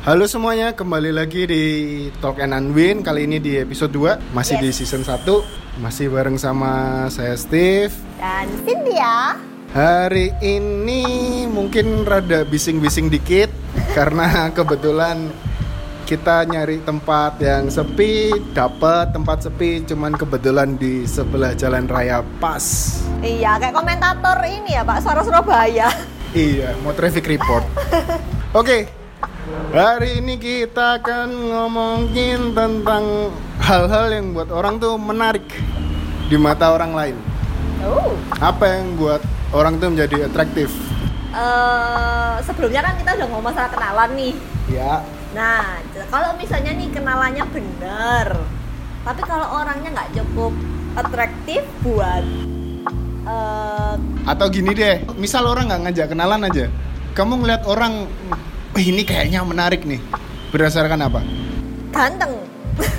Halo semuanya, kembali lagi di Talk and Unwin Kali ini di episode 2, masih Yes. di season 1 Masih bareng sama saya Steve. Dan Cynthia. Hari ini mungkin rada bising-bising dikit Karena kebetulan kita nyari tempat yang sepi Dapat tempat sepi, cuman kebetulan di sebelah jalan raya pas. Iya kayak komentator ini ya Pak Suara Surabaya. Iya, mau traffic report. Oke, hari ini kita akan ngomongin tentang hal-hal yang buat orang tuh menarik di mata orang lain. Oh Apa yang buat orang tuh menjadi atraktif? eh, Sebelumnya kan kita udah ngomong masalah kenalan nih Ya, Nah kalau misalnya nih kenalannya bener Tapi kalau orangnya nggak cukup atraktif buat eh, atau gini deh, misal orang nggak ngajak kenalan aja, kamu ngeliat orang, "Wih, ini kayaknya menarik nih. Berdasarkan apa? Ganteng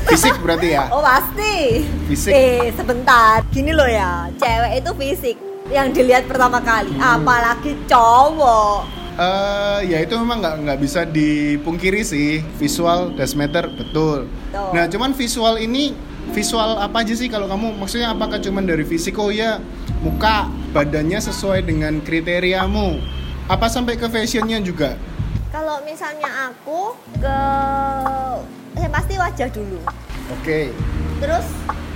Fisik berarti ya? Oh pasti Fisik. Eh sebentar Gini loh ya Cewek itu fisik Yang dilihat pertama kali Hmm. Apalagi cowok Eh, ya itu memang nggak nggak bisa dipungkiri sih visual does matter betul. Betul. Nah cuman visual ini visual apa aja sih kalau kamu maksudnya apakah cuman dari fisik oh ya muka badannya sesuai dengan kriteriamu apa sampai ke fashionnya juga? Kalau misalnya aku ke saya pasti wajah dulu, Oke. terus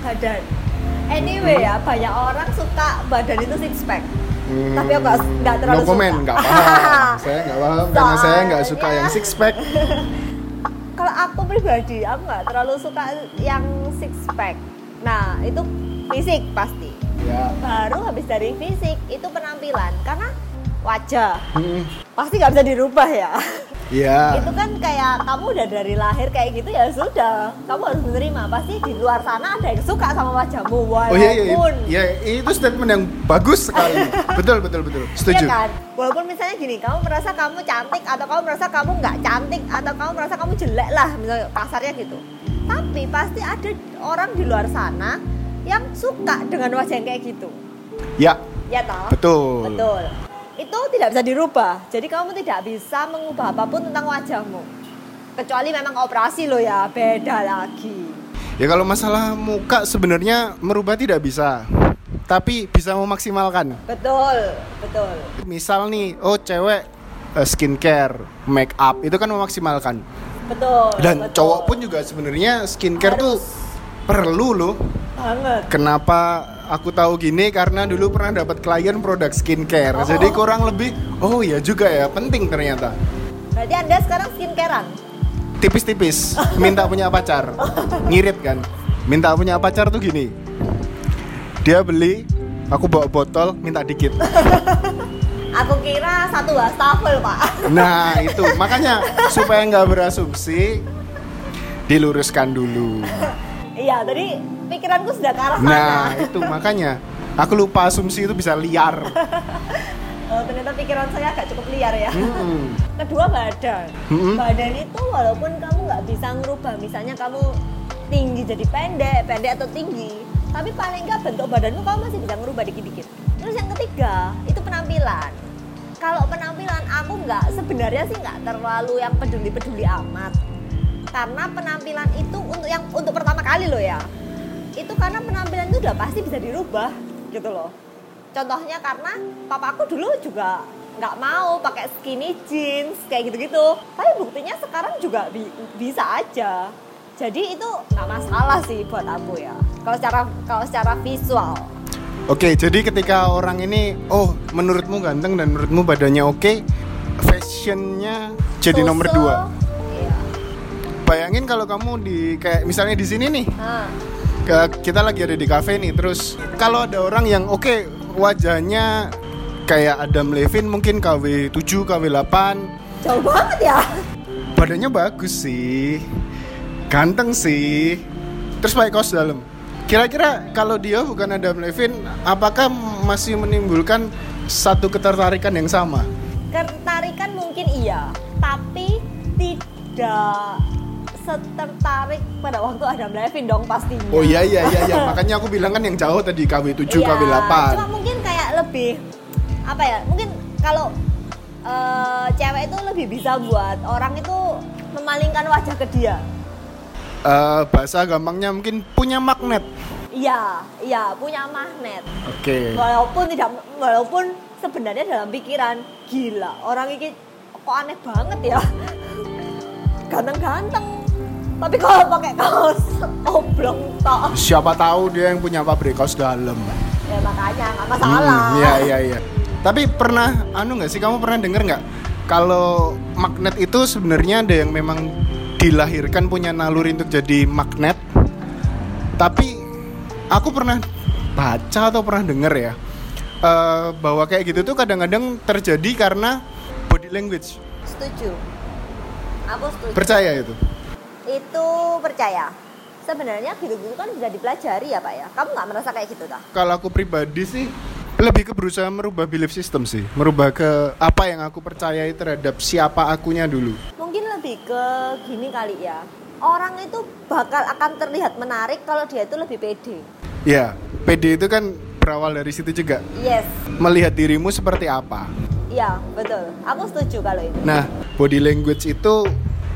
badan. Anyway ya banyak orang suka badan itu six pack. Hmm, Tapi aku nggak terlalu no comment, suka. nggak paham. saya nggak paham karena saya nggak suka Soalnya- yang six pack. Kalau aku pribadi aku nggak terlalu suka yang six pack. Nah itu fisik pasti. Ya. Baru habis dari fisik itu penampilan karena wajah Hmm, pasti nggak bisa dirubah ya. Ya. itu kan kayak kamu udah dari lahir kayak gitu ya sudah kamu harus menerima pasti di luar sana ada yang suka sama wajahmu Oh iya iya, walaupun iya itu statement yang bagus sekali. betul betul betul. Setuju. Iya kan walaupun misalnya gini kamu merasa kamu cantik atau kamu merasa kamu nggak cantik atau kamu merasa kamu jelek lah misalnya kasarnya gitu tapi pasti ada orang di luar sana yang suka dengan wajah yang kayak gitu Ya, ya toh betul. betul itu tidak bisa dirubah jadi kamu tidak bisa mengubah apa pun tentang wajahmu kecuali memang operasi lo ya beda lagi Ya kalau masalah muka sebenarnya merubah tidak bisa, tapi bisa memaksimalkan. betul betul Misal nih, oh cewek eh, skincare, make up itu kan memaksimalkan. betul Dan betul. cowok pun juga sebenarnya skincare tuh perlu loh. banget Kenapa aku tahu gini karena dulu pernah dapat klien produk skincare. Oh. Jadi kurang lebih, oh ya juga ya penting ternyata. berarti anda sekarang skincarean Tipis-tipis, minta punya pacar, ngirit kan. Minta punya pacar tuh gini. Dia beli, aku bawa botol, minta dikit. aku kira satu wastafel pak Nah itu makanya supaya nggak berasumsi diluruskan dulu. iya tadi pikiranku sudah ke arah sana. Nah itu makanya. Aku lupa asumsi itu bisa liar. Oh, ternyata pikiran saya agak cukup liar ya. Mm-mm. kedua badan Mm-mm. badan itu walaupun kamu nggak bisa ngerubah. Misalnya kamu tinggi jadi pendek pendek atau tinggi. Tapi paling nggak bentuk badanmu kamu masih bisa ngerubah dikit-dikit. Terus yang ketiga itu penampilan. Kalau penampilan aku nggak sebenarnya sih nggak terlalu yang peduli-peduli amat. Karena penampilan itu untuk yang untuk pertama kali loh ya itu karena penampilan itu udah pasti bisa dirubah gitu loh. Contohnya karena papaku dulu juga nggak mau pakai skinny jeans kayak gitu-gitu. Tapi buktinya sekarang juga bi- bisa aja. Jadi itu nggak masalah sih buat aku ya kalau secara kalau secara visual. Oke jadi ketika orang ini, oh menurutmu ganteng dan menurutmu badannya oke, fashionnya jadi So-so, nomor dua. iya. Bayangin kalau kamu di kayak misalnya di sini nih, Nah, ke- kita lagi ada di cafe nih terus kalau ada orang yang oke wajahnya kayak Adam Levine mungkin KW 7 KW 8 jauh banget ya. Badannya bagus sih. Ganteng sih. Terus pakai kaos dalam. Kira-kira kalau dia bukan Adam Levine apakah masih menimbulkan satu ketertarikan yang sama? Ketertarikan mungkin iya tapi tidak setertarik pada waktu Adam Levine dong pastinya. Oh iya iya iya, iya. makanya aku bilang kan yang jauh tadi KW 7 Iya, KW 8. Cuma mungkin kayak lebih apa ya? Mungkin kalau eh, cewek itu lebih bisa buat orang itu memalingkan wajah ke dia. Eh, bahasa gampangnya mungkin punya magnet. Iya, iya punya magnet. Oke. Walaupun tidak, walaupun sebenarnya dalam pikiran gila orang ini kok aneh banget ya. Ganteng-ganteng. Tapi kalau pakai kaos oblong tok, Siapa tahu dia yang punya pabrik kaos dalam. ya makanya nggak masalah. Hmm, Iya iya iya. Tapi pernah anu nggak sih kamu pernah denger nggak kalau magnet itu sebenarnya ada yang memang dilahirkan punya naluri untuk jadi magnet. Tapi aku pernah baca atau pernah denger ya eh, bahwa kayak gitu tuh kadang-kadang terjadi karena body language. Setuju. Aku setuju. Percaya itu? Itu percaya. Sebenarnya gitu-gitu kan bisa dipelajari ya pak ya. Kamu nggak merasa kayak gitu tak Kalau aku pribadi sih lebih ke berusaha merubah belief system sih, merubah ke apa yang aku percayai terhadap siapa akunya dulu. mungkin lebih ke gini kali ya. Orang itu bakal akan terlihat menarik kalau dia itu lebih pede. Ya, PD itu kan berawal dari situ juga. yes. Melihat dirimu seperti apa. iya betul. Aku setuju kalau itu. Nah, body language itu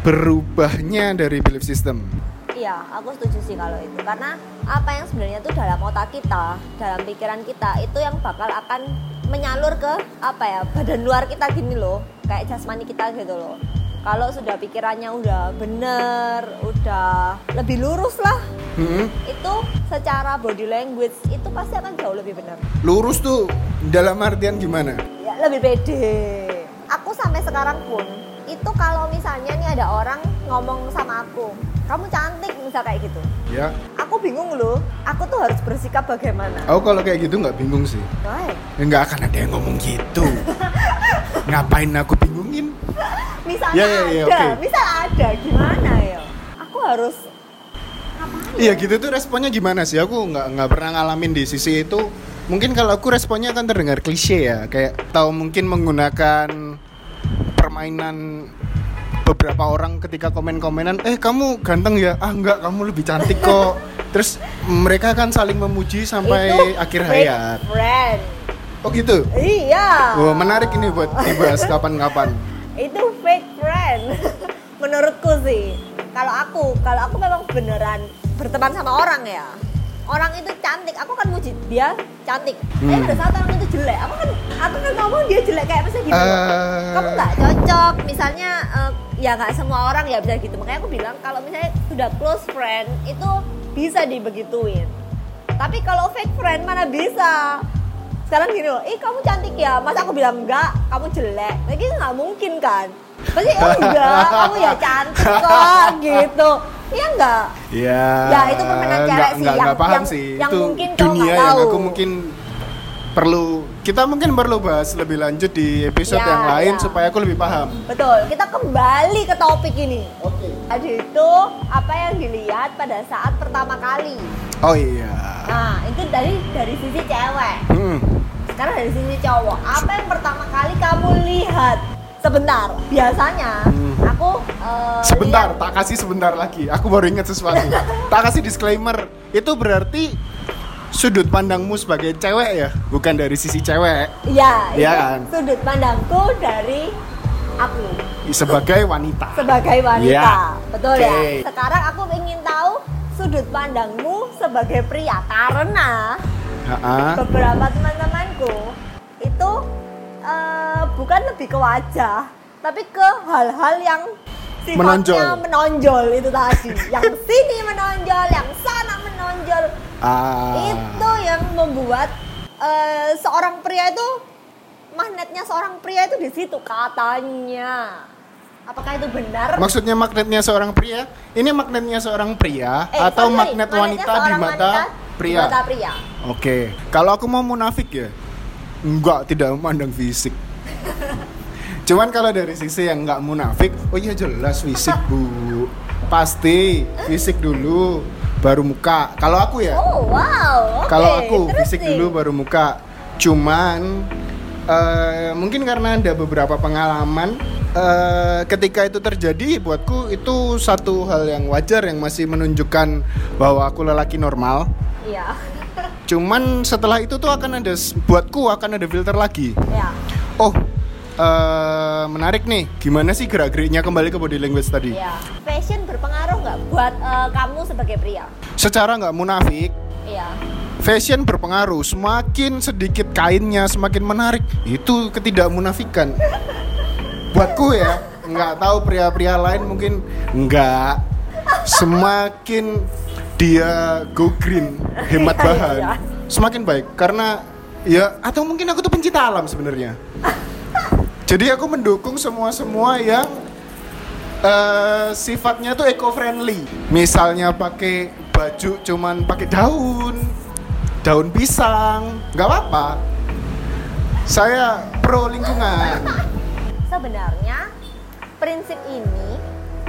berubahnya dari belief system. iya aku setuju sih kalau itu karena apa yang sebenarnya tuh dalam otak kita dalam pikiran kita itu yang bakal akan menyalur ke apa ya badan luar kita gini loh kayak jasmani kita gitu loh kalau sudah pikirannya udah bener udah lebih lurus lah Mm-mm. itu secara body language itu pasti akan jauh lebih benar Lurus tuh dalam artian gimana? ya lebih pede aku sampai sekarang pun itu kalau misalnya nih ada orang ngomong sama aku kamu cantik misal kayak gitu Ya, aku bingung loh aku tuh harus bersikap bagaimana aku kalau kayak gitu nggak bingung sih. Why? Ya, Nggak akan ada yang ngomong gitu. Ngapain aku bingungin? misalnya Ya, ya, ya, ada oke. misal ada gimana ya aku harus ngapain Iya gitu tuh responnya gimana sih? Aku nggak nggak pernah ngalamin di sisi itu. Mungkin kalau aku responnya akan terdengar klise ya, kayak tahu mungkin menggunakan permainan beberapa orang ketika komen-komenan, eh kamu ganteng ya? Ah enggak, kamu lebih cantik kok. Terus mereka kan saling memuji sampai Itu akhir hayat. friend Oh gitu. iya Wah menarik ini buat dibahas kapan-kapan. itu fake friend menurutku sih kalau aku kalau aku memang beneran berteman sama orang ya orang itu cantik. Aku kan muji dia cantik. Tapi Hmm. pada saat orang itu jelek aku kan aku kan ngomong dia jelek kayak apa sih gitu. Eh. kamu nggak cocok. Misalnya eh, ya nggak semua orang ya bisa gitu. Makanya aku bilang kalau misalnya sudah close friend itu bisa dibegituin. Tapi kalau fake friend mana bisa? Sekarang gini loh, ih kamu cantik ya, masa aku bilang enggak, kamu jelek, lagi nggak mungkin kan? Pasti oh enggak, kamu ya cantik kok gitu, iya enggak? Ya. Ya, itu permainan cewek sih, nggak- yang- paham yang- sih. yang itu mungkin kau dunia yang tahu. aku mungkin perlu kita mungkin perlu bahas lebih lanjut di episode Ya, yang lain ya. supaya aku lebih paham. Betul, kita kembali ke topik ini. Oke. Tadi itu apa yang dilihat pada saat pertama kali. Oh iya. Nah, itu dari dari sisi cewek. Hmm. Sekarang dari sisi cowok, apa yang pertama kali kamu lihat? Sebentar, biasanya Hmm. aku eh, Sebentar, tak kasih sebentar lagi. Aku baru ingat sesuatu. tak kasih disclaimer. Itu berarti sudut pandangmu sebagai cewek ya, bukan dari sisi cewek. Iya, Iya itu kan? sudut pandangku dari aku Sebagai wanita. sebagai wanita. Iya. Betul Oke. ya? Sekarang aku ingin tahu sudut pandangmu sebagai pria karena Ha-ha. beberapa teman-temanku itu eh, bukan lebih ke wajah, tapi ke hal-hal yang sifatnya Menonjol. menonjol itu tadi. yang sini menonjol, yang sana menonjol. Ah. Itu yang membuat eh, seorang pria itu magnetnya seorang pria itu di situ katanya. Apakah itu benar? Maksudnya magnetnya seorang pria? Ini magnetnya seorang pria Eh, atau sorry, magnet wanita di mata wanita pria? Di mata pria. Oke, kalau aku mau munafik ya, enggak tidak memandang fisik. Cuman kalau dari sisi yang enggak munafik, oh iya jelas fisik bu, pasti fisik dulu, baru muka. Kalau aku ya, Oh wow. oke, kalau aku fisik dulu baru muka. Cuman eh, mungkin karena ada beberapa pengalaman eh, ketika itu terjadi buatku itu satu hal yang wajar yang masih menunjukkan bahwa aku lelaki normal. Iya. Cuman setelah itu tuh akan ada buatku akan ada filter lagi. ya. Oh, eh, menarik nih. Gimana sih gerak-geriknya kembali ke body language tadi? Iya. Fashion berpengaruh nggak buat eh, kamu sebagai pria? Secara nggak munafik, Iya. fashion berpengaruh. Semakin sedikit kainnya, semakin menarik. Itu ketidakmunafikan. Buatku ya, nggak tahu pria-pria lain mungkin nggak. Semakin dia go green, hemat Iya, bahan, iya. semakin baik. Karena ya, atau mungkin aku tuh pencinta alam sebenarnya. Jadi aku mendukung semua-semua yang eh, sifatnya tuh eco friendly. Misalnya pakai baju cuman pakai daun, daun pisang, nggak apa-apa. Saya pro lingkungan. Sebenarnya prinsip ini,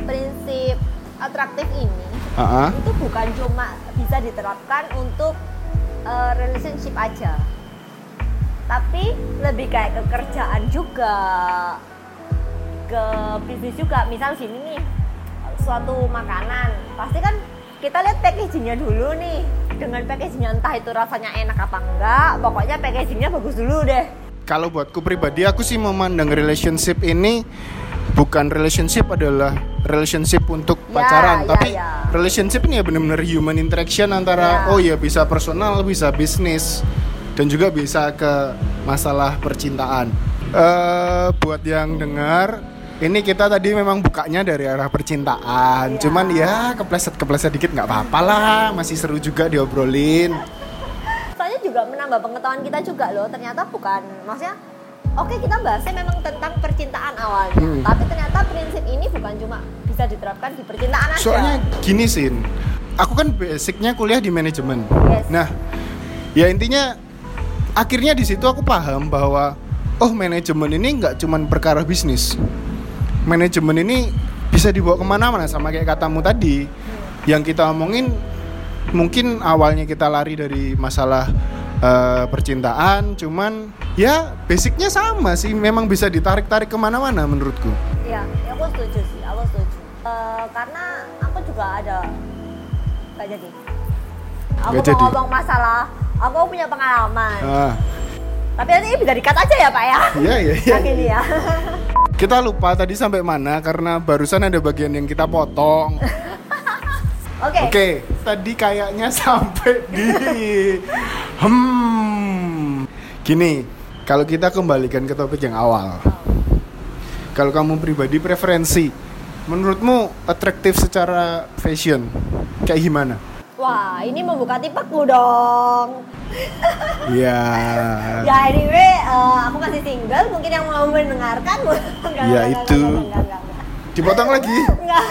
prinsip atraktif ini Ah. itu bukan cuma bisa diterapkan untuk eh, relationship aja. Tapi lebih kayak ke kerjaan juga, ke bisnis juga. Misal gini nih, suatu makanan, pasti kan kita lihat packagingnya dulu nih. Dengan packagingnya entah itu rasanya enak apa enggak, pokoknya packagingnya bagus dulu deh. Kalau buatku pribadi aku sih memandang relationship ini bukan relationship adalah relationship untuk Ya, pacaran, ya, tapi ya. relationship ini ya benar-benar human interaction antara Ya. oh ya bisa personal, bisa bisnis dan juga bisa ke masalah percintaan. Eh buat yang dengar ini kita tadi memang bukanya dari arah percintaan, Ya. cuman ya kepleset-kepleset dikit nggak apa-apa lah, masih seru juga diobrolin. soalnya juga menambah pengetahuan kita juga loh ternyata bukan maksudnya oke kita bahasnya memang tentang percintaan awalnya Hmm. tapi ternyata prinsip ini bukan cuma bisa diterapkan di percintaan aja Soalnya gini Sin, aku kan basicnya kuliah di manajemen. Yes. Nah, ya intinya akhirnya di situ aku paham bahwa oh manajemen ini nggak cuman perkara bisnis. Manajemen ini bisa dibawa ke mana-mana sama kayak katamu tadi. Yang kita omongin mungkin awalnya kita lari dari masalah eh, percintaan, cuman ya basicnya sama sih. Memang bisa ditarik-tarik ke mana-mana menurutku. Iya, ya aku setuju sih aku setuju Eh, karena aku juga ada nggak jadi aku Nggak mau jadi. ngomong masalah aku punya pengalaman Ah, tapi nanti bisa dikat aja ya pak ya iya iya iya. ini ya Kita lupa tadi sampai mana karena barusan ada bagian yang kita potong. oke Oke, tadi kayaknya sampai di hmm. Gini, kalau kita kembalikan ke topik yang awal. Kalau kamu pribadi preferensi, menurutmu atraktif secara fashion kayak gimana? wah ini membuka tipeku dong Ya. Ya anyway, eh, aku masih single, mungkin yang mau mendengarkan Ya, enggak, itu. enggak, enggak. Dipotong lagi. Enggak.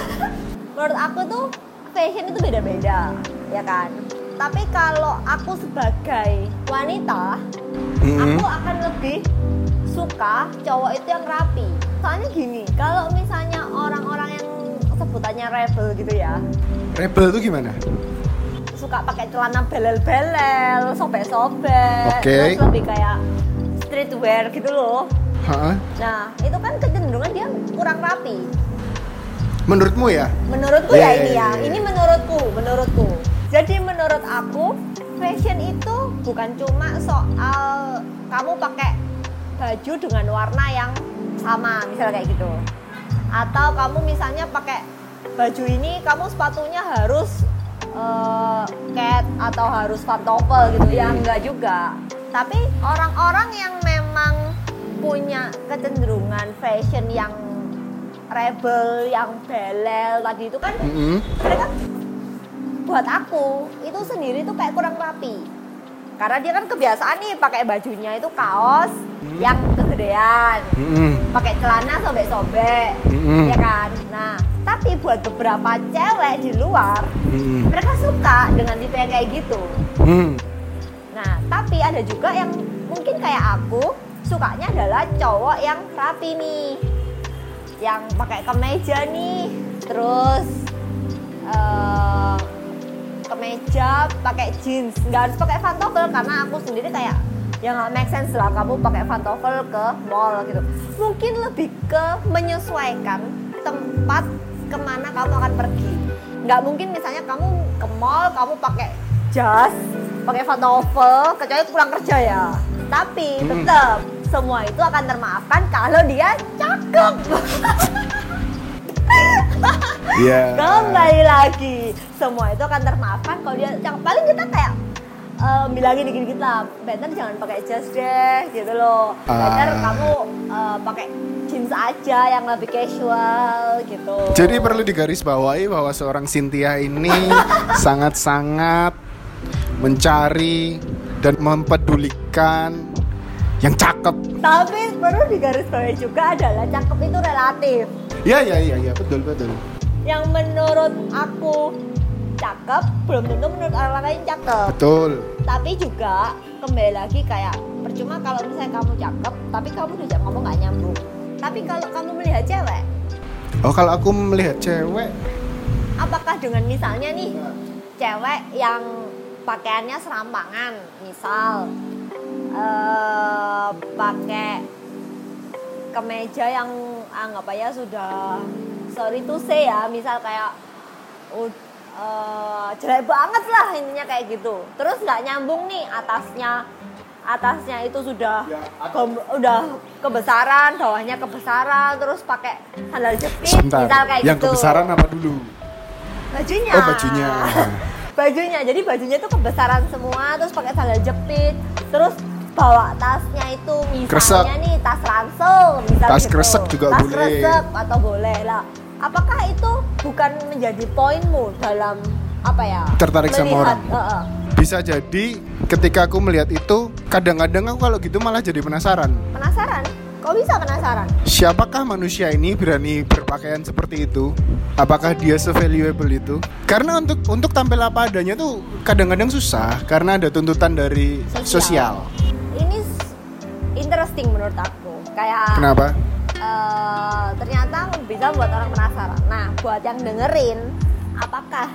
Menurut aku tuh fashion itu beda-beda, ya kan? Tapi kalau aku sebagai wanita, Mm-mm. aku akan lebih suka cowok itu yang rapi. Soalnya gini, kalau misalnya orang-orang yang sebutannya rebel gitu ya, Rebel itu gimana? suka pakai celana belel-belel, sobek-sobek, Oke. terus lebih kayak streetwear gitu loh. Hah? Nah, itu kan kecenderungan dia kurang rapi. Menurutmu ya? Menurutku Iya, ya iya, ini ya. iya. Ini menurutku, menurutku. Jadi menurut aku, fashion itu bukan cuma soal kamu pakai baju dengan warna yang sama, misalnya kayak gitu. Atau kamu misalnya pakai baju ini, kamu sepatunya harus eh, cat atau harus pantofel gitu ya, enggak juga. Tapi orang-orang yang memang punya kecenderungan fashion yang rebel, yang belel tadi itu kan Mm-mm. mereka buat aku itu sendiri tuh kayak kurang rapi karena dia kan kebiasaan nih pakai bajunya itu kaos yang kegedean Mm-mm. pakai celana sobek-sobek Mm-mm. ya kan nah tapi buat beberapa cewek di luar Mm-mm. mereka suka dengan tipe yang kayak gitu Mm. nah tapi ada juga yang mungkin kayak aku sukanya adalah cowok yang rapi nih yang pakai kemeja nih. Terus eh, kemeja pakai jeans. Nggak harus pakai pantofel karena aku sendiri kayak ya nggak make sense lah kamu pakai pantofel ke mall gitu. Mungkin lebih ke menyesuaikan tempat ke mana kamu akan pergi. Nggak mungkin misalnya kamu ke mall kamu pakai jas pakai pantofel kecuali pulang kerja ya. Tapi tetap semua itu akan termaafkan kalau dia cakep. Iya. Kembali lagi, semua itu akan termaafkan kalau dia cakep. Paling kita kayak eh, bilangin dikit-dikit lah, better jangan pakai jas deh, gitu loh. Better Ah. kamu eh, pakai jeans aja yang lebih casual, gitu. Jadi perlu digarisbawahi bahwa seorang Cynthia ini sangat-sangat mencari dan mempedulikan yang cakep. Tapi perlu digarisbawahi juga adalah cakep itu relatif. Ya ya ya ya betul betul. Yang menurut aku cakep belum tentu menurut orang lain cakep. Betul. Tapi juga kembali lagi kayak percuma kalau misalnya kamu cakep, tapi kamu diajak ngomong nggak nyambung. Tapi kalau kamu melihat cewek, Oh kalau aku melihat cewek, apakah dengan misalnya nih cewek yang pakaiannya serampangan, misal eh pakai kemeja yang anggap aja sudah sorry to say ya, misal kayak uh, eh, jelek banget lah intinya kayak gitu. Terus nggak nyambung nih atasnya atasnya itu sudah Ya, ke- udah kebesaran, bawahnya kebesaran, terus pakai sandal jepit, sebentar. misal kayak yang gitu. kebesaran apa dulu? bajunya Oh bajunya. bajunya jadi bajunya itu kebesaran semua terus pakai sandal jepit terus bawa tasnya itu misalnya Kresek. nih tas ransel misal Tas gitu. kresek juga tas boleh. kresek atau boleh lah apakah itu bukan menjadi poinmu dalam apa ya Tertarik sama orang. Heeh. Bisa jadi ketika aku melihat itu, kadang-kadang aku kalau gitu malah jadi penasaran. penasaran kok bisa penasaran Siapakah manusia ini berani berpakaian seperti itu? Apakah dia se-valuable itu? Karena untuk untuk tampil apa adanya tuh kadang-kadang susah karena ada tuntutan dari sosial. ini s- interesting menurut aku kayak Kenapa? eh, ternyata bisa buat orang penasaran. Nah, buat yang dengerin, apakah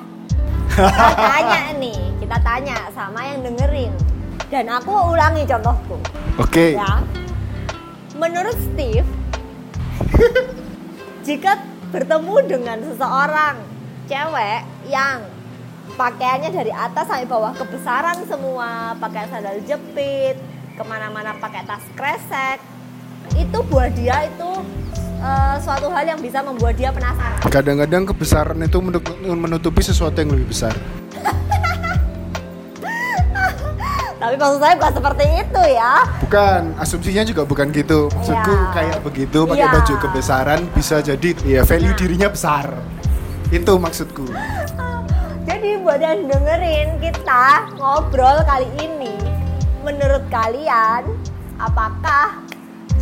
kita tanya nih, kita tanya sama yang dengerin. Dan aku ulangi contohku, Oke. ya. Menurut Steve, jika bertemu dengan seseorang cewek yang pakaiannya dari atas sampai bawah kebesaran semua, pakai sandal jepit, ke mana-mana pakai tas kresek, itu buat dia itu eh, suatu hal yang bisa membuat dia penasaran. Kadang-kadang kebesaran itu menutup- menutupi sesuatu yang lebih besar. Tapi maksud saya bukan seperti itu ya. Bukan, asumsinya juga bukan gitu. Maksudku Iya. kayak begitu pakai Iya. baju kebesaran bisa jadi ya value Nah. dirinya besar. Itu maksudku. Jadi buat yang dengerin kita ngobrol kali ini, menurut kalian apakah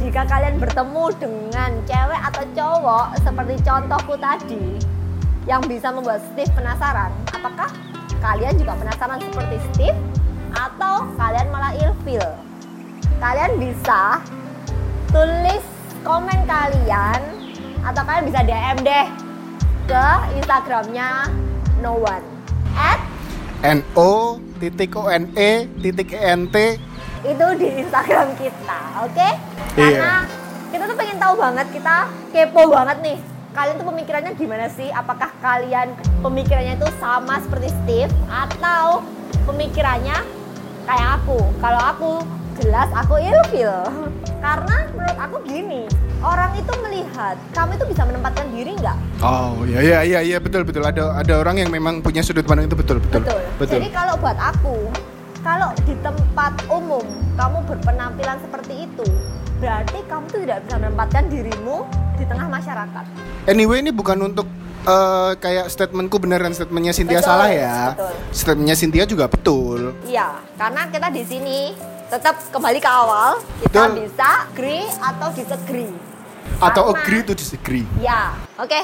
jika kalian bertemu dengan cewek atau cowok seperti contohku tadi yang bisa membuat Steve penasaran, apakah kalian juga penasaran seperti Steve atau kalian malah ilfil? Kalian bisa tulis komen kalian atau kalian bisa DM deh ke Instagramnya no one at N O titik O N E titik E N T itu di Instagram kita, oke? Iya. Karena kita tuh pengen tahu banget, kita kepo banget nih. Kalian tuh pemikirannya gimana sih? Apakah kalian pemikirannya itu sama seperti Steve atau pemikirannya kayak aku? Kalau aku jelas aku ilfil. Karena menurut aku gini, orang itu melihat kamu itu bisa menempatkan diri nggak? Oh ya ya ya ya betul betul ada ada orang yang memang punya sudut pandang itu betul betul Betul. Jadi kalau buat aku, kalau di tempat umum kamu berpenampilan seperti itu, berarti kamu tuh tidak bisa menempatkan dirimu di tengah masyarakat. Anyway ini bukan untuk eh, kayak statementku benar dan statementnya Cynthia Betul, salah ya. betul. Statementnya Cynthia juga betul. Iya, karena kita di sini tetap kembali ke awal, kita Betul. bisa agree atau disagree. Atau Karena- agree to disagree. Ya, oke.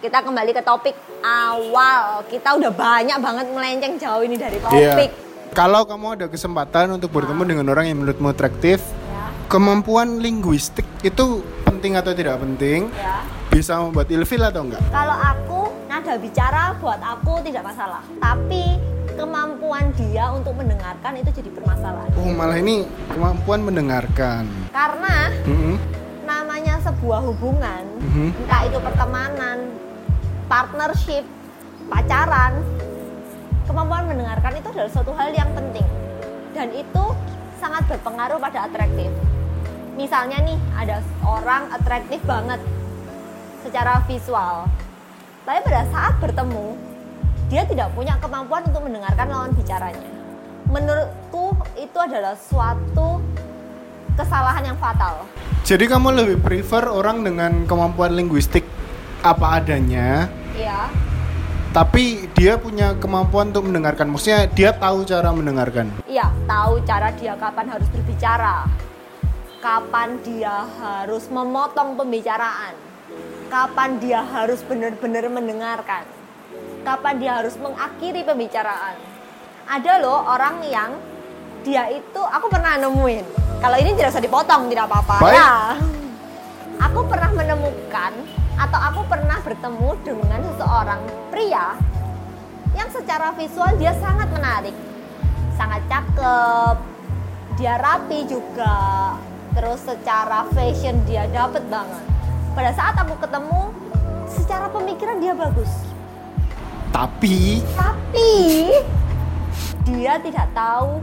Kita kembali ke topik awal. Kita udah banyak banget melenceng jauh ini dari Iya. topik. Kalau kamu ada kesempatan untuk bertemu dengan orang yang menurutmu atraktif, Ya, kemampuan linguistik itu penting atau tidak penting? ya. Bisa membuat ilfil atau enggak? Kalau aku nada bicara buat aku tidak masalah, tapi kemampuan dia untuk mendengarkan itu jadi permasalahan. Oh malah ini kemampuan mendengarkan. Karena Mm-mm. namanya sebuah hubungan, Mhm. entah itu pertemanan, partnership, pacaran, kemampuan mendengarkan itu adalah suatu hal yang penting dan itu sangat berpengaruh pada atraktif. misalnya nih ada orang atraktif banget secara visual tapi pada saat bertemu dia tidak punya kemampuan untuk mendengarkan lawan bicaranya. Menurutku itu adalah suatu kesalahan yang fatal. Jadi kamu lebih prefer orang dengan kemampuan linguistik apa adanya, Iya, tapi dia punya kemampuan untuk mendengarkan. Maksudnya dia tahu cara mendengarkan. iya tahu cara dia kapan harus berbicara. Kapan dia harus memotong pembicaraan. Kapan dia harus benar-benar mendengarkan kapan dia harus mengakhiri pembicaraan. Ada loh orang yang dia itu aku pernah nemuin. Kalau ini tidak usah dipotong tidak apa-apa. Ya. Aku pernah menemukan atau aku pernah bertemu dengan seseorang pria yang secara visual dia sangat menarik sangat cakep dia rapi juga terus secara fashion dia dapet banget. Pada saat aku ketemu secara pemikiran dia bagus Tapi tapi dia tidak tahu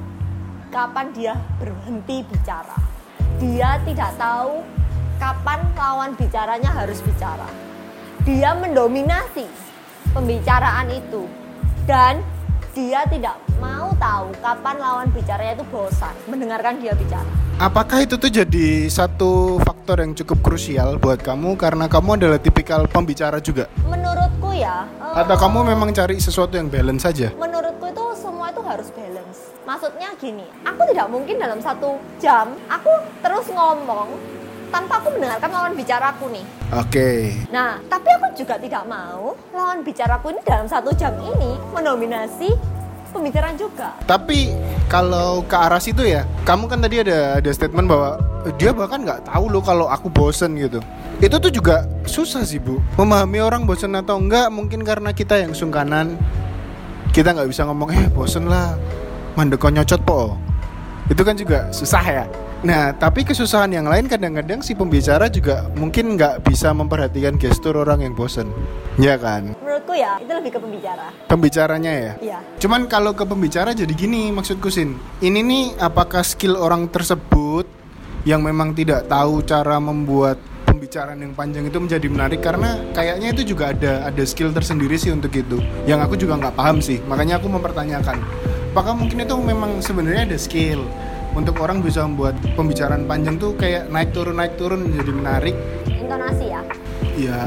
kapan dia berhenti bicara. Dia tidak tahu kapan lawan bicaranya harus bicara. Dia mendominasi pembicaraan itu dan dia tidak mau tahu kapan lawan bicaranya itu bosan mendengarkan dia bicara. apakah itu tuh jadi satu faktor yang cukup krusial buat kamu karena kamu adalah tipikal pembicara juga? Menurutku ya, eh, Atau kamu memang cari sesuatu yang balance saja? menurutku itu semua itu harus balance. Maksudnya gini, aku tidak mungkin dalam satu jam aku terus ngomong tanpa aku mendengarkan lawan bicaraku nih. Oke. Nah, tapi aku juga tidak mau lawan bicaraku ini dalam satu jam ini mendominasi pembicaraan juga. Tapi kalau ke arah situ ya, kamu kan tadi ada ada statement bahwa dia bahkan nggak tahu loh kalau aku bosen gitu. Itu tuh juga susah sih bu. Memahami orang bosen atau enggak mungkin karena kita yang sungkanan. Kita nggak bisa ngomong eh bosen lah, mandek kok nyocot po. Itu kan juga susah ya. Nah, tapi kesusahan yang lain kadang-kadang si pembicara juga mungkin nggak bisa memperhatikan gestur orang yang bosen. Ya kan? Menurutku ya, itu lebih ke pembicara. Pembicaranya ya. Iya. Cuman kalau ke pembicara jadi gini maksudku Sin. Ini nih apakah skill orang tersebut yang memang tidak tahu cara membuat pembicaraan yang panjang itu menjadi menarik karena kayaknya itu juga ada ada skill tersendiri sih untuk itu. Yang aku juga nggak paham sih. Makanya aku mempertanyakan. Apakah mungkin itu memang sebenarnya ada skill untuk orang bisa membuat pembicaraan panjang tuh kayak naik turun naik turun menjadi menarik Intonasi ya. ya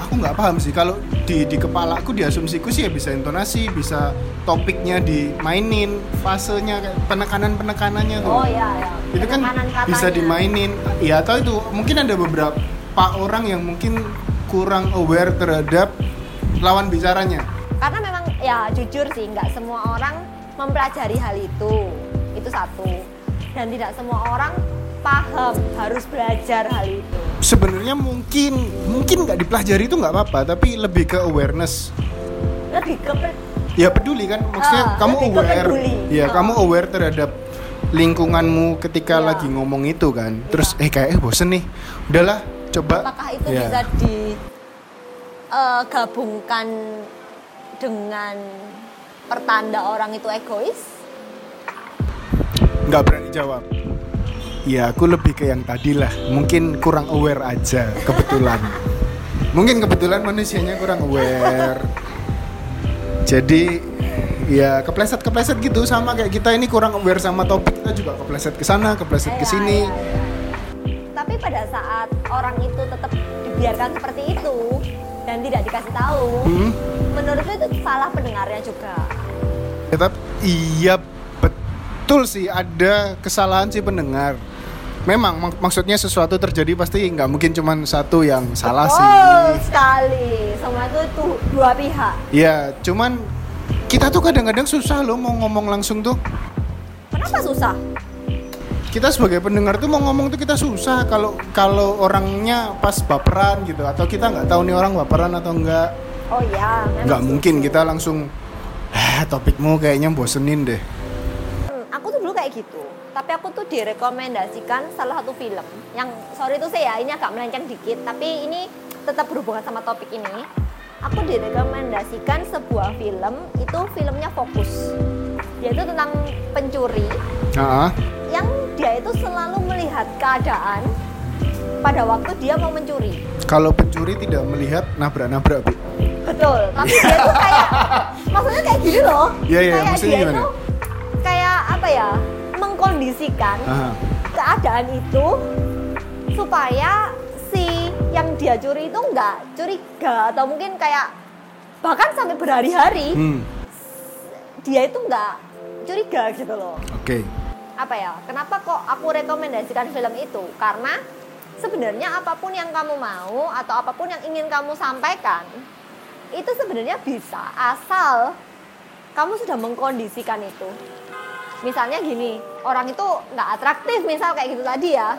aku nggak paham sih kalau di di kepala aku di asumsiku sih ya bisa intonasi bisa topiknya dimainin fasenya penekanan penekanannya tuh Oh ya, ya. itu kan katanya. bisa dimainin ya atau itu mungkin ada beberapa orang yang mungkin kurang aware terhadap lawan bicaranya Karena memang ya jujur sih nggak semua orang mempelajari hal itu. Itu satu. Dan tidak semua orang paham harus belajar hal itu. sebenarnya mungkin mungkin nggak dipelajari itu nggak apa-apa tapi lebih ke awareness Lebih ke ya peduli kan maksudnya Ah, kamu aware peduli. ya Ah. kamu aware terhadap lingkunganmu ketika Iya. lagi ngomong itu kan terus Iya. eh kayak eh bosen nih udahlah coba apakah itu Ya. bisa digabungkan dengan pertanda orang itu egois? Nggak berani jawab. Ya aku lebih ke yang tadi lah. Mungkin kurang aware aja kebetulan. Mungkin kebetulan manusianya kurang aware. Jadi ya kepleset kepleset gitu. Sama kayak kita ini kurang aware sama topik. Kita juga kepleset ke sana kepleset ke Iya, sini. iya, iya. Tapi pada saat orang itu tetap dibiarkan seperti itu dan tidak dikasih tahu, Hmm. menurutku itu salah pendengarnya juga. Ya, tapi iya betul sih ada kesalahan si pendengar. Memang mak- maksudnya sesuatu terjadi pasti nggak mungkin cuma satu yang salah oh, sih. sekali. Semua itu tuh dua pihak. Ya, cuman kita tuh kadang-kadang susah loh mau ngomong langsung tuh. Kenapa susah? Kita sebagai pendengar tuh mau ngomong tuh kita susah kalau kalau orangnya pas baperan gitu atau kita nggak tahu nih orang baperan atau enggak. Oh ya, memang Nggak mungkin kita langsung ah topikmu kayaknya bosenin deh. Kayak gitu. Tapi aku tuh direkomendasikan salah satu film yang sorry tuh saya ini agak melenceng dikit, tapi ini tetap berhubungan sama topik ini. Aku direkomendasikan sebuah film itu filmnya Fokus. Yaitu tentang pencuri Ah, yang dia itu selalu melihat keadaan pada waktu dia mau mencuri. Kalau pencuri tidak melihat nabrak-nabrak, Bu. Betul. Tapi dia tuh kayak maksudnya kayak gini loh. Iya, iya, kayak maksudnya dia gimana? tuh kayak apa ya? Mengkondisikan Aha. keadaan itu supaya si yang dia curi itu nggak curiga atau mungkin kayak bahkan sampai berhari-hari Hmm. dia itu nggak curiga gitu loh. Oke. apa ya kenapa kok aku rekomendasikan film itu karena sebenarnya apa pun yang kamu mau atau apa pun yang ingin kamu sampaikan itu sebenarnya bisa asal kamu sudah mengkondisikan itu misalnya gini orang itu nggak atraktif misal kayak gitu tadi ya.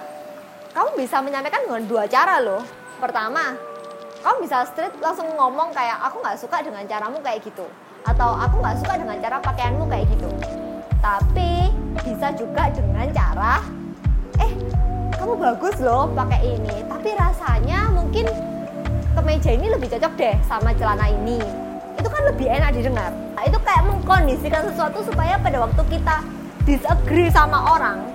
Kamu bisa menyampaikan dengan dua cara loh. Pertama kamu bisa straight langsung ngomong kayak aku nggak suka dengan caramu kayak gitu. Atau aku nggak suka dengan cara pakaianmu kayak gitu. Tapi bisa juga dengan cara eh kamu bagus loh pakai ini tapi rasanya mungkin kemeja ini lebih cocok deh sama celana ini. Itu kan lebih enak didengar itu kayak mengkondisikan sesuatu supaya pada waktu kita disagree sama orang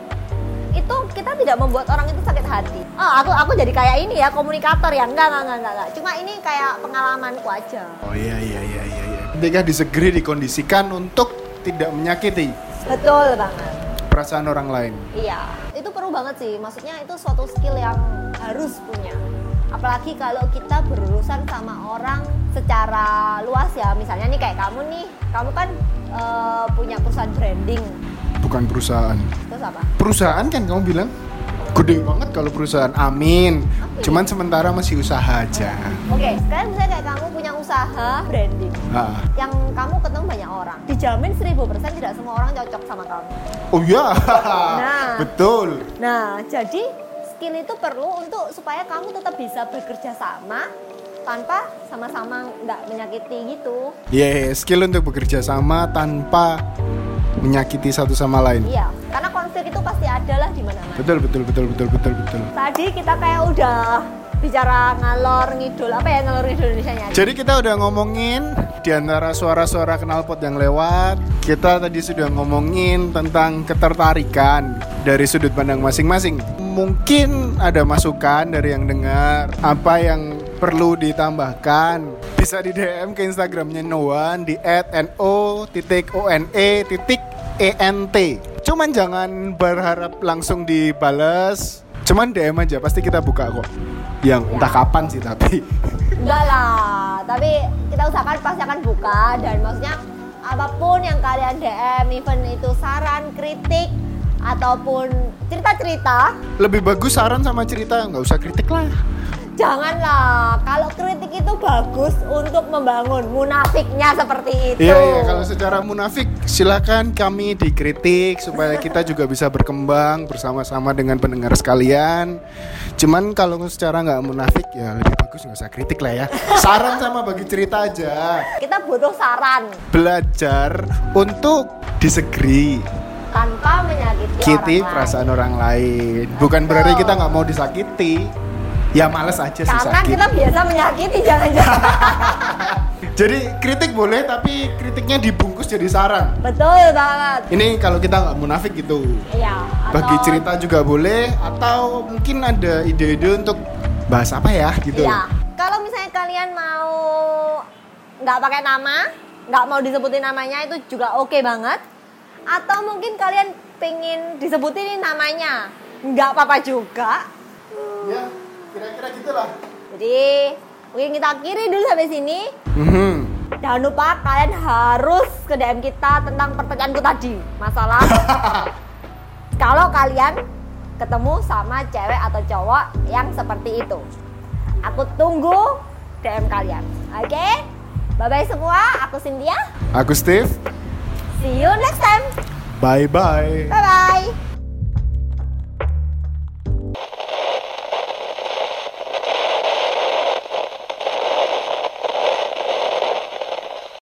itu kita tidak membuat orang itu sakit hati. Ah, aku aku jadi kayak ini ya komunikator ya enggak enggak enggak enggak. enggak. Cuma ini kayak pengalamanku aja. Oh iya iya iya iya. iya. Ketika disegeri dikondisikan untuk tidak menyakiti Betul banget. perasaan orang lain. Iya, itu perlu banget sih. Maksudnya itu suatu skill yang harus punya. Apalagi kalau kita berurusan sama orang secara luas ya. Misalnya nih kayak kamu nih, kamu kan eh, punya perusahaan branding. Bukan perusahaan. Terus apa? Perusahaan kan kamu bilang gede banget kalau perusahaan. Amin. Cuman sementara masih usaha aja. Oke, sekarang misalnya kayak kamu punya usaha branding Ah. yang kamu ketemu banyak orang. Dijamin 1000% tidak semua orang cocok sama kamu. Oh iya. Nah. Betul. Nah, jadi skill itu perlu untuk supaya kamu tetap bisa bekerja sama tanpa sama-sama nggak menyakiti gitu. Yeah, skill untuk bekerja sama tanpa menyakiti satu sama lain. Iya, karena konflik itu pasti ada lah di mana-mana. Betul betul betul betul betul betul. Tadi kita kayak udah bicara ngalor ngidul apa ya ngalor ngidul Indonesia Jadi kita udah ngomongin di antara suara-suara knalpot yang lewat, kita tadi sudah ngomongin tentang ketertarikan dari sudut pandang masing-masing. Mungkin ada masukan dari yang dengar, apa yang perlu ditambahkan bisa di DM ke Instagramnya Noan di @no.one.ent. Cuman jangan berharap langsung dibales, cuman DM aja pasti kita buka kok. Yang entah kapan sih tapi. Enggak lah, tapi kita usahakan pasti akan buka dan maksudnya apa pun yang kalian DM, even itu saran, kritik ataupun cerita-cerita, lebih bagus saran sama cerita nggak usah kritik lah. Janganlah. Kalau kritik itu bagus untuk membangun munafiknya seperti itu. iya iya kalau secara munafik silakan kami dikritik supaya kita juga bisa berkembang bersama-sama dengan pendengar sekalian. Cuman kalau secara nggak munafik ya lebih bagus nggak usah kritik lah ya. Saran sama bagi cerita aja. Kita butuh saran. Belajar untuk disagree tanpa menyakiti kiti orang lain. perasaan orang lain bukan berarti kita nggak mau disakiti ya males aja sih Karena sakit kita biasa menyakiti jangan-jangan. jadi kritik boleh tapi kritiknya dibungkus jadi saran Betul banget. Ini kalau kita nggak munafik gitu. Iya. Bagi atau- cerita juga boleh atau mungkin ada ide-ide untuk bahas apa ya gitu. Iya. Kalau misalnya kalian mau nggak pakai nama, nggak mau disebutin namanya itu juga oke banget. Atau mungkin kalian pengen disebutin namanya, nggak apa-apa juga. Ya, kira-kira gitulah. Jadi mungkin kita akhiri dulu sampai sini. Mhm. Jangan lupa kalian harus ke DM kita tentang pertanyaanku tadi. Masalah kalau kalian ketemu sama cewek atau cowok yang seperti itu. Aku tunggu DM kalian. Oke? Bye-bye semua. Aku Cynthia. Aku Steve. See you next time. Bye bye. Bye bye.